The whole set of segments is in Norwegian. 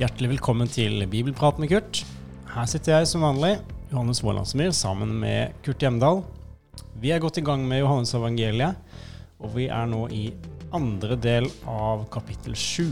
Hjertelig velkommen til Bibelprat med Kurt. Her sitter jeg som vanlig, Johannes Vålandsmyr, sammen med Kurt Hjemdal. Vi er godt i gang med Johannes evangeliet, og vi er nå i andre del av kapittel 7.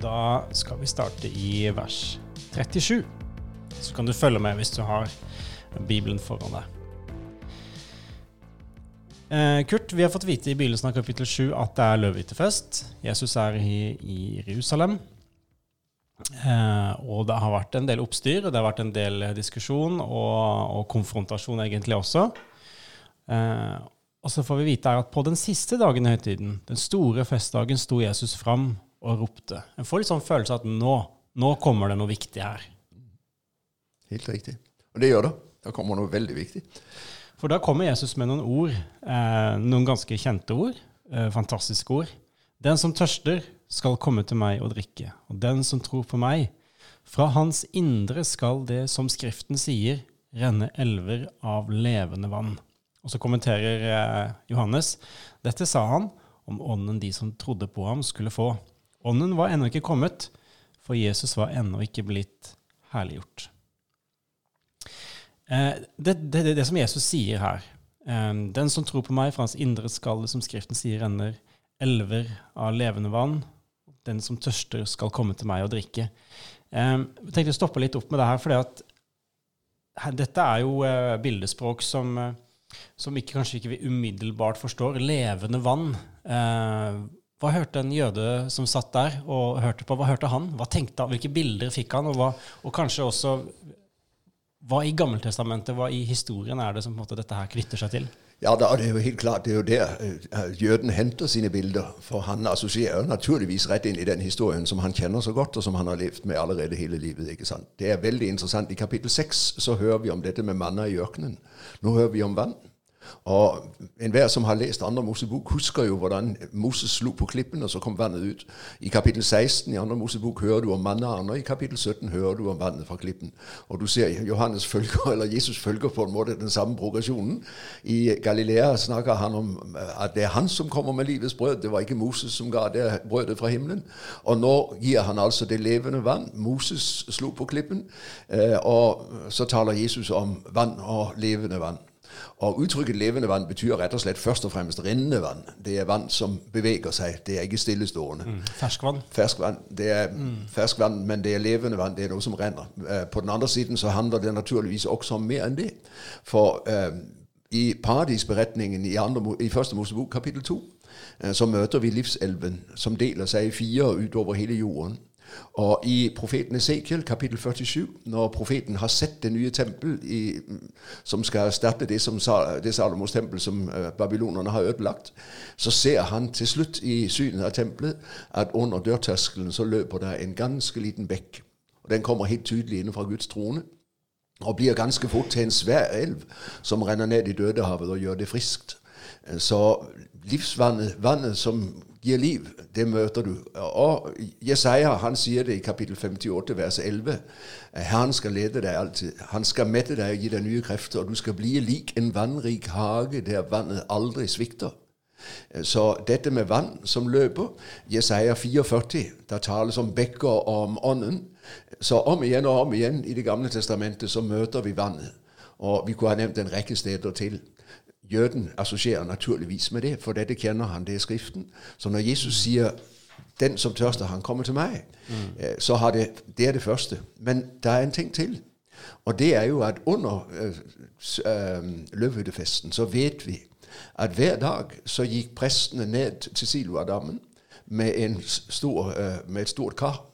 Da skal vi starte i vers 37. Så kan du følge med hvis du har Bibelen foran deg. Eh, Kurt, vi har fått vite i begynnelsen av kapittel 7 at det er løvehyttefest. Jesus er i, Jerusalem. Eh, og det har vært en del oppstyr, det har vært en del diskusjon og, og konfrontasjon egentlig også. Eh, og så får vi vite at på den siste dagen i høytiden, den store festdagen, sto Jesus fram og ropte. En får litt sånn følelse av at nå, nå kommer det noe viktig her. Helt riktig. Og det gjør det. Da kommer noe veldig viktig. For da kommer Jesus med noen ord, eh, noen ganske kjente ord, eh, fantastiske ord. Den som tørster, skal komme til meg og drikke, og den som tror på meg, fra hans indre skal det, som Skriften sier, renne elver av levende vann. Og så kommenterer eh, Johannes dette sa han om ånden de som trodde på ham, skulle få. Ånden var ennå ikke kommet, for Jesus var ennå ikke blitt herliggjort. Eh, det, det, det, det som Jesus sier her, eh, den som tror på meg, fra hans indre skalle, som Skriften sier, renner elver av levende vann. Den som tørster, skal komme til meg og drikke. Jeg tenkte å stoppe litt opp med det her, for dette er jo eh, bildespråk som, eh, som ikke, kanskje ikke vi umiddelbart forstår. Levende vann. Eh, hva hørte en jøde som satt der og hørte på? Hva hørte han? Hva tenkte han? Hvilke bilder fikk han? Og, hva, og kanskje også hva i Gammeltestamentet, hva i historien er det som måte, dette her knytter seg til? Ja, da, det er jo helt klart, det er jo der uh, jøden henter sine bilder. For han assosierer naturligvis rett inn i den historien som han kjenner så godt, og som han har levd med allerede hele livet. ikke sant? Det er veldig interessant. I kapittel seks så hører vi om dette med manna i ørkenen. Nå hører vi om vann. Og enhver som har lest andre Mosebok, husker jo hvordan Moses slo på klippen, og så kom vannet ut. I kapittel 16 i andre Mosebok hører du om mannaen, og i kapittel 17 hører du om vannet fra klippen. Og du ser Johannes følger, eller Jesus følger på en måte den samme progresjonen. I Galilea snakker han om at det er han som kommer med livets brød. Det var ikke Moses som ga det brødet fra himmelen. Og nå gir han altså det levende vann. Moses slo på klippen, eh, og så taler Jesus om vann og levende vann. Og Uttrykket levende vann betyr rett og slett først og fremst rennende vann. Det er vann som beveger seg. Det er ikke stillestående. Mm. Ferskvann. Ferskvann. Det er mm. ferskvann, men det er levende vann. Det er noe som renner. Eh, på den andre siden så handler det naturligvis også om mer enn det. For uh, i paradisberetningen i, andre, i første Mosebok kapittel to uh, så møter vi livselven som deler seg i fire utover hele jorden. Og i profeten Esekiel, kapittel 47, når profeten har sett det nye tempel i, som skal erstatte det, det Salomos tempel som uh, babylonerne har ødelagt, så ser han til slutt i synet av tempelet at under dørterskelen så løper det en ganske liten bekk. Og Den kommer helt tydelig inn fra Guds trone og blir ganske fort til en svær elv som renner ned i Dødehavet og gjør det friskt. Så livsvannet, vannet som gir liv, det møter du. Og Jesaja han sier det i kapittel 58, vers 11. Herren skal lede deg alltid. Han skal mette deg og gi deg nye krefter, og du skal bli lik en vannrik hage der vannet aldri svikter. Så dette med vann som løper Jesaja 44, der tales om bekker og om ånden. Så om igjen og om igjen i Det gamle testamentet så møter vi vannet. Og vi kunne ha nevnt en rekke steder til. Jøden assosierer naturligvis med det, for dette kjenner han, det er Skriften. Så når Jesus sier 'den som tørster, han kommer til meg', mm. Eh, så har det, det er det første. Men det er en ting til. Og det er jo at under øh, øh, løvhyttefesten så vet vi at hver dag så gikk prestene ned til Siloadammen med, stor, øh, med et stort kar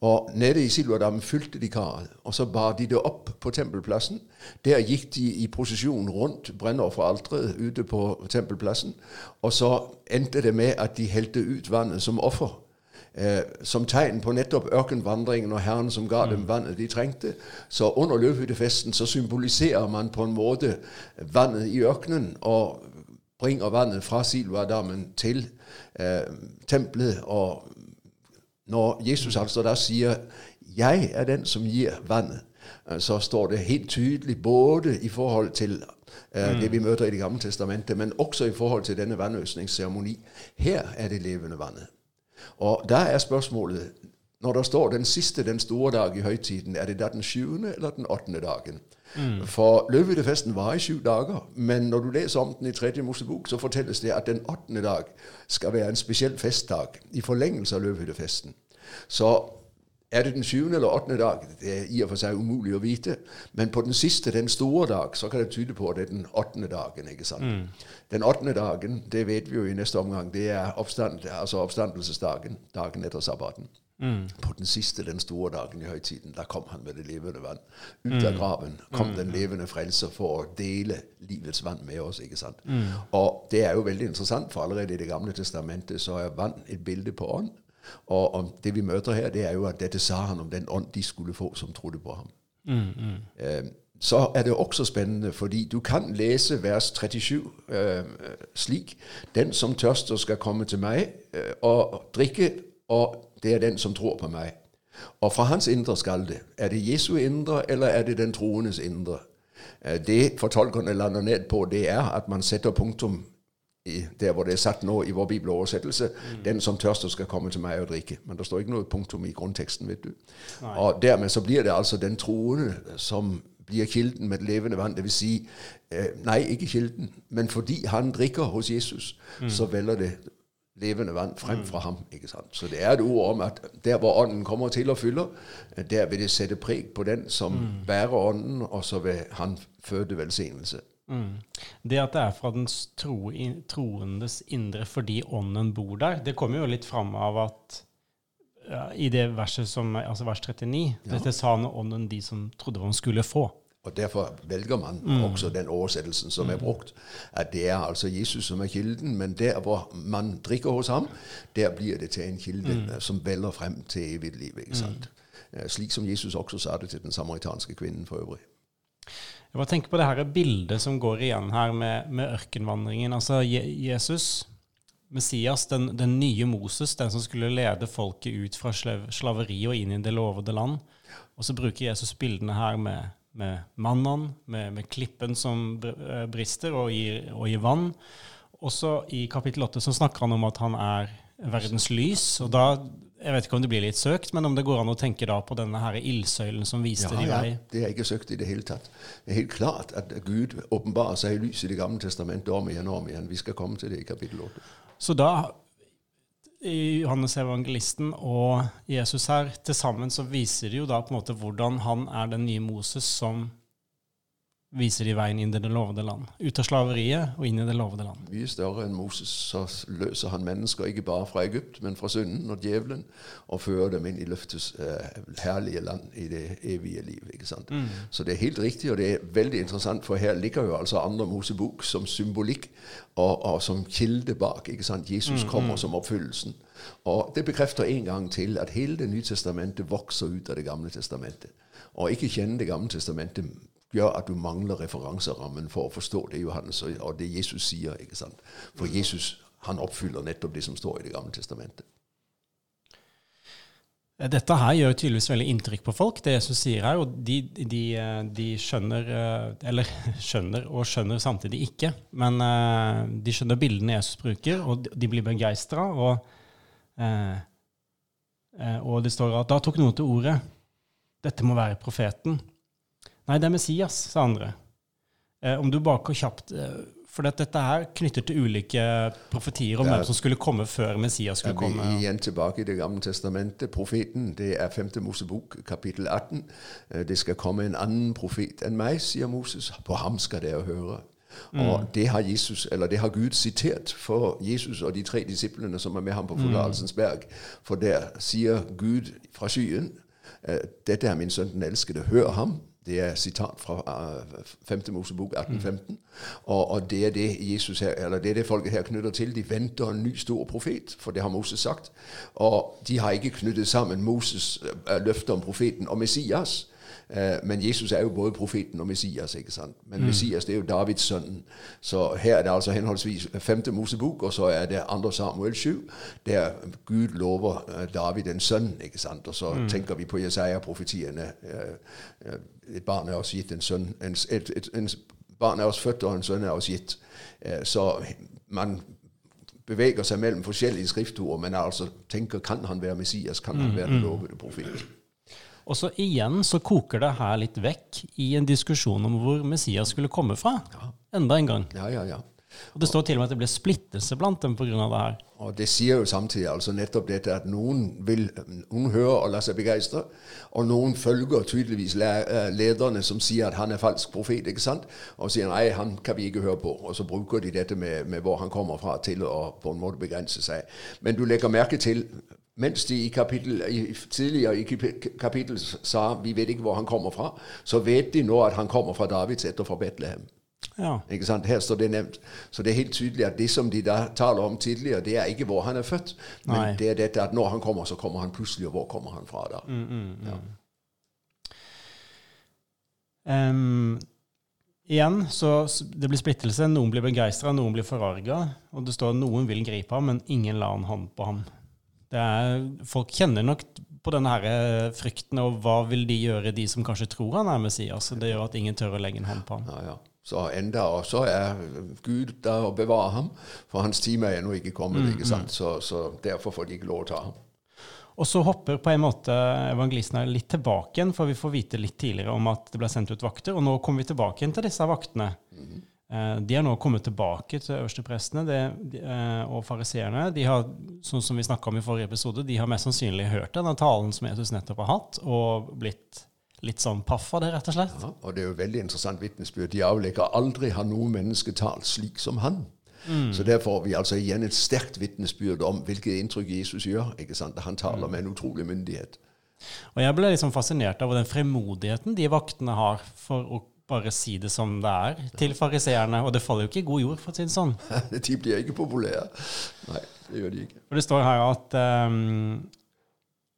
og nede i Silverdammen fylte de karet, og så bar de det opp på tempelplassen. Der gikk de i prosesjon rundt brennofferalteret ute på tempelplassen. Og så endte det med at de helte ut vannet som offer. Eh, som tegn på nettopp ørkenvandringen og Herren som ga dem mm. vannet de trengte. Så under løvhyttefesten så symboliserer man på en måte vannet i ørkenen og bringer vannet fra Silverdammen til eh, tempelet og når Jesus altså da sier 'Jeg er den som gir vannet', øh, så står det helt tydelig både i forhold til uh, det vi møter i Det gamle testamentet, men også i forhold til denne vannøsningsseremoni. Her er det levende vannet. Og der er spørsmålet når det står den siste, den store dag i høytiden, er det da den syvende eller den åttende dagen? Mm. For løvehyttefesten var i syv dager, men når du leser om den i tredje Mosebok, så fortelles det at den åttende dag skal være en spesiell festdag i forlengelse av løvehyttefesten. Så er det den syvende eller åttende dag? Det er i og for seg umulig å vite. Men på den siste, den store dag, så kan det tyde på at det er den åttende dagen. ikke sant? Mm. Den åttende dagen, det vet vi jo i neste omgang, det er oppstand, altså oppstandelsesdagen. Dagen etter sabbaten. Mm. På den siste, den store dagen i høytiden, da kom han med det levende vann. Ut av mm. graven kom mm. den levende frelser for å dele livets vann med oss. ikke sant? Mm. Og det er jo veldig interessant, for allerede i Det gamle testamentet så er vann et bilde på ånd. Og, og, det vi møter her, det er jo at dette sa han om den ånd de skulle få som trodde på ham. Eh, så er det også spennende, fordi du kan lese vers 37 eh, slik Den som tørster, skal komme til meg eh, og drikke, og det er den som tror på meg. Og fra hans indre skal det. Er det Jesu indre, eller er det den troendes indre? Eh, det fortolkerne lander ned på, det er at man setter punktum i, der hvor det er satt nå i vår bibeloversettelse. Mm. 'Den som tørster, skal komme til meg og drikke'. Men det står ikke noe punktum i grunnteksten. vet du. Nei. Og dermed så blir det altså den troende som blir kilden med et levende vann. Dvs. Si, eh, nei, ikke kilden, men fordi han drikker hos Jesus, mm. så velger det levende vann frem mm. fra ham. ikke sant? Så det er et ord om at der hvor Ånden kommer til og fyller, der vil det sette preg på den som mm. bærer Ånden, og så vil han føde velsignelse. Mm. Det at det er fra den tro, troendes indre fordi Ånden bor der, det kommer jo litt fram av at ja, i det verset som, altså vers 39, ja. dette sa han Ånden de som trodde han skulle få. Og Derfor velger man mm. også den oversettelsen som er mm. brukt. At det er altså Jesus som er kilden, men der hvor man drikker hos ham, der blir det til en kilde mm. som veller frem til evig liv. ikke sant? Mm. Slik som Jesus også sa det til den samaritanske kvinnen for øvrig. Jeg bare tenker på det her bildet som går igjen her med, med ørkenvandringen. Altså Jesus, Messias, den, den, nye Moses, den som skulle lede folket ut fra slaveri og inn i det lovede land. Og så bruker Jesus bildene her med med mannen, med, med, klippen som eh, brister og gir, og gir vann. Også i kapittel 8 så snakker han om at han er verdens lys. og da jeg vet ikke om det blir litt søkt, men om det går an å tenke da på denne her ildsøylen som viste ja, de vei? Ja, det er ikke søkt i det hele tatt. Det er helt klart at Gud åpenbarer seg i lys i Det gamle testamentet om igjen og om igjen. Vi skal komme til det i kapittel 8. Så da i Johannes evangelisten og Jesus her, til sammen så viser de jo da på en måte hvordan han er den nye Moses som viser de veien inn i det lovede land. Ut av slaveriet og inn i det lovede land. Mye større enn Moses så løser han mennesker ikke bare fra Egypt, men fra synden og djevelen, og fører dem inn i løftets eh, herlige land, i det evige liv. ikke sant? Mm. Så det er helt riktig, og det er veldig interessant, for her ligger jo altså andre Mosebok som symbolikk og, og som kilde bak. ikke sant? Jesus mm, kommer mm. som oppfyllelsen. Og Det bekrefter en gang til at hele Det nye testamentet vokser ut av Det gamle testamentet. Og ikke kjenne Det gamle testamentet gjør at du mangler referanserammen for å forstå det Johannes og det Jesus sier. ikke sant? For Jesus han oppfyller nettopp det som står i Det gamle testamentet. Dette her gjør tydeligvis veldig inntrykk på folk, det Jesus sier her. Og de, de, de skjønner Eller skjønner og skjønner samtidig ikke. Men eh, de skjønner bildene Jesus bruker, og de blir begeistra. Og, eh, eh, og det står at da tok noen til ordet. Dette må være profeten. Nei, det er Messias, sa andre. Eh, om du bare går kjapt eh, For dette her knytter til ulike profetier om hvem som skulle komme før Messias skulle komme. Vi igjen tilbake i Det gamle testamentet. Profeten, det er 5. Mosebok, kapittel 18. Eh, det skal komme en annen profet enn meg, sier Moses. På ham skal dere høre. Mm. Og det har, Jesus, eller det har Gud sitert for Jesus og de tre disiplene som er med ham på forlatelsens mm. berg. For der sier Gud fra skyen eh, dette er min sønn den elskede, hør ham. Det er sitat fra 5. Uh, Mosebok 1815. Mm. Og, og, det er det Jesus her, eller det er det folket her knytter til. De venter en ny stor profet, for det har Moses sagt. Og de har ikke knyttet sammen Moses uh, løfter om profeten og Messias. Eh, men Jesus er jo både profeten og Messias. ikke sant? Men mm. Messias det er jo Davids sønnen. Så her er det altså henholdsvis 5. Mosebok, og så er det 2. Samuel 7, der Gud lover eh, David en sønn. ikke sant? Og så mm. tenker vi på Jesaja-profetiene. Eh, et barn er oss gitt en sønn. En, et, et, en barn er oss født, og en sønn er oss gitt. Så man beveger seg mellom forskjellige skriftord, men altså tenker kan han være Messias, kan han mm, være den mm. lovede profet? Og så igjen så koker det her litt vekk i en diskusjon om hvor Messias skulle komme fra. Ja. Enda en gang. Ja, ja, ja. Og Det står til og med at det ble splittelse blant dem pga. det her. Og Det sier jo samtidig altså nettopp dette at noen vil, noen hører og lar seg begeistre, og noen følger tydeligvis eh, lederne som sier at han er falsk profet, ikke sant? og sier nei, han kan vi ikke høre på. Og så bruker de dette med, med hvor han kommer fra, til å på en måte begrense seg. Men du legger merke til mens de i kapittel, i, tidligere i kapittel sa vi vet ikke hvor han kommer fra, så vet de nå at han kommer fra Davids etter fra Betlehem. Ja. Ikke sant? Her står det nevnt. Så det er helt tydelig at det som de da taler om tidligere, det er ikke hvor han er født, men Nei. det er dette at når han kommer, så kommer han plutselig, og hvor kommer han fra da? Mm, mm, mm. Ja. Um, igjen, så det blir splittelse. Noen blir begeistra, noen blir forarga. Og det står at noen vil gripe ham, men ingen la en hånd på ham. Er, folk kjenner nok på denne her eh, frykten, og hva vil de gjøre, de som kanskje tror han er Messias? Det gjør at ingen tør å legge en hånd på ham. Ja, ja. Så enda også er Gud der og bevarer ham, for hans time er ennå ikke kommet. Mm, ikke sant? Mm. Så, så, derfor får de ikke lov å ta ham. Og så hopper på en måte evangelistene litt tilbake igjen, for vi får vite litt tidligere om at det ble sendt ut vakter, og nå kommer vi tilbake igjen til disse vaktene. Mm. De har nå kommet tilbake til øversteprestene de, og fariseerne. De har, sånn som vi om i forrige episode, de har mest sannsynlig hørt denne talen som Jesus nettopp har hatt, og blitt litt sånn paff av det, rett og slett. Ja, og det er jo veldig interessant vitnesbyrd. De avlegger aldri har noe menneske talt slik som han. Mm. Så der får vi altså igjen et sterkt vitnesbyrd om hvilket inntrykk Jesus gjør. ikke sant? Han taler mm. med en utrolig myndighet. Og Jeg ble liksom fascinert av den fremodigheten de vaktene har for å bare si det som det er til fariseerne. Og det faller jo ikke i god jord, for å si det sånn. de blir ikke populære. Nei, det gjør de ikke. Og Det står her at um,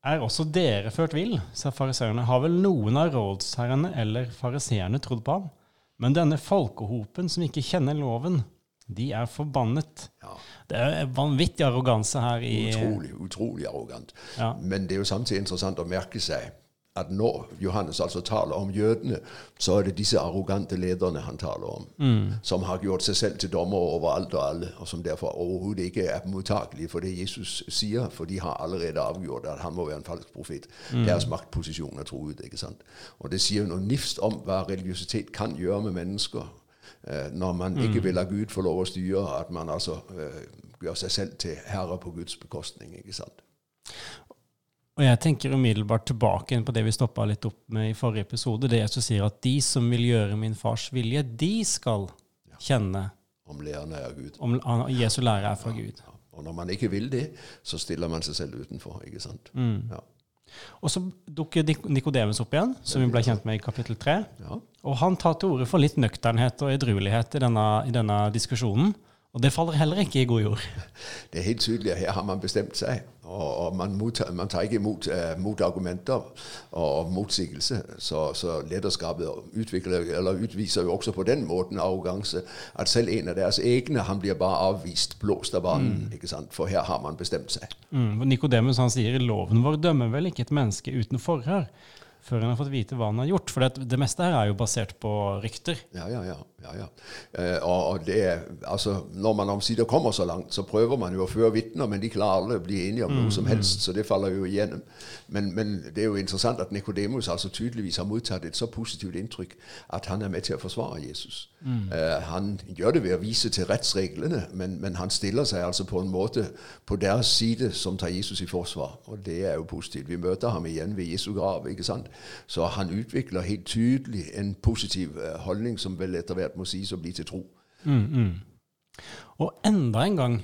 er også dere ført vill, sa fariseerne. Har vel noen av rådsherrene eller fariseerne trodd på ham? Men denne folkehopen som ikke kjenner loven, de er forbannet. Ja. Det er vanvittig arroganse her. i... Utrolig, utrolig arrogant. Ja. Men det er jo samtidig interessant å merke seg at når Johannes altså taler om jødene, så er det disse arrogante lederne han taler om, mm. som har gjort seg selv til dommer over alt og alle, og som derfor overhodet ikke er mottakelige for det Jesus sier, for de har allerede avgjort at han må være en falsk profet. Mm. Deres maktposisjon er truet. ikke sant? Og det sier noe nifst om hva religiøsitet kan gjøre med mennesker. Eh, når man mm. ikke vil la Gud få lov å styre, at man altså eh, gjør seg selv til herre på Guds bekostning. ikke sant? Og jeg tenker umiddelbart tilbake på det vi stoppa litt opp med i forrige episode. Det Jesus sier at de som vil gjøre min fars vilje, de skal kjenne Om læreren er av Gud. Om Jesu lære er fra ja, Gud. Ja. Og når man ikke vil det, så stiller man seg selv utenfor. ikke sant? Mm. Ja. Og så dukker Nikodemus opp igjen, som vi ble kjent med i kapittel 3. Og han tar til orde for litt nøkternhet og edruelighet i denne, i denne diskusjonen. Og det faller heller ikke i god jord. Det er helt tydelig at her har man bestemt seg. Og, man, mottar, man, tar ikke imot uh, motargumenter og, motsigelse. Så, så lederskapet utviser jo også på den måten arroganse at selv en av deres egne han blir bare avvist, blåst av banen. Mm. ikke sant? For her har man bestemt seg. Mm. Nikodemus sier loven vår dømmer vel ikke et menneske uten forhør før en har fått vite hva han har gjort. For det, det, meste her er jo basert på rykter. Ja, ja, ja. Ja, ja. Eh, og, det altså, Når man omsider kommer så langt, så prøver man jo å føre vitner, men de klarer aldri å bli enige om mm, noe som mm. helst, så det faller jo igjennom. Men, men det er jo interessant at Nikodemus altså tydeligvis har mottatt et så positivt inntrykk at han er med til å forsvare Jesus. Mm. Eh, han gjør det ved å vise til rettsreglene, men, men, han stiller seg altså på en måte på deres side som tar Jesus i forsvar. Og det er jo positivt. Vi møter ham igjen ved Jesu grav. ikke sant? Så han utvikler helt tydelig en positiv uh, holdning som vel etter hvert må sies å bli til tro. Mm, mm. Og enda en gang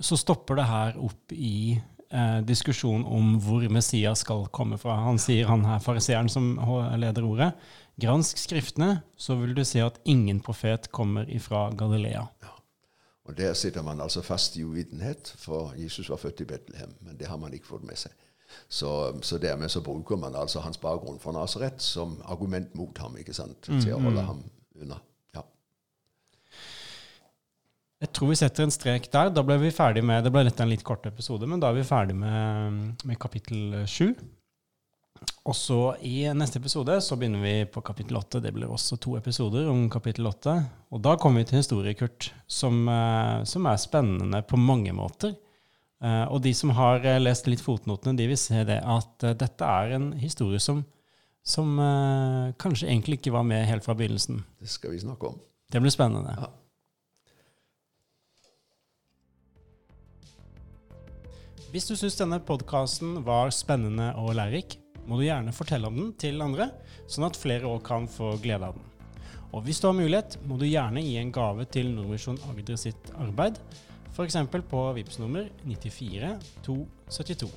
så stopper det her opp i eh, diskusjon om hvor Messias skal komme fra. Han sier, han her fariseeren som leder ordet, Gransk Skriftene, så vil du se at ingen profet kommer ifra Galilea. Ja. Og Der sitter man altså fast i uvitenhet, for Jesus var født i Betlehem. Men det har man ikke fått med seg. Så, så, dermed så bruker man altså hans bakgrunn fra Nasaret som argument mot ham ikke sant, til å holde ham unna. Jeg tror vi setter en strek der. Da ble vi ferdig med, Det ble dette en litt kort episode, men da er vi ferdig med, med kapittel sju. Og så i neste episode så begynner vi på kapittel åtte. Det blir også to episoder om kapittel åtte. Og da kommer vi til historie, Kurt, som, eh, som er spennende på mange måter. Uh, og de som har lest litt fotnotene, de vil se det at dette er en historie som, som kanskje egentlig ikke var med helt fra begynnelsen. Det skal vi snakke om. Det blir spennende. Ja. Hvis du syns denne podkasten var spennende og lærerik, må du gjerne fortelle om den til andre, sånn at flere òg kan få glede av den. Og hvis du har mulighet, må du gjerne gi en gave til Nordmisjon Agder sitt arbeid f.eks. på VIPS nummer 94 272.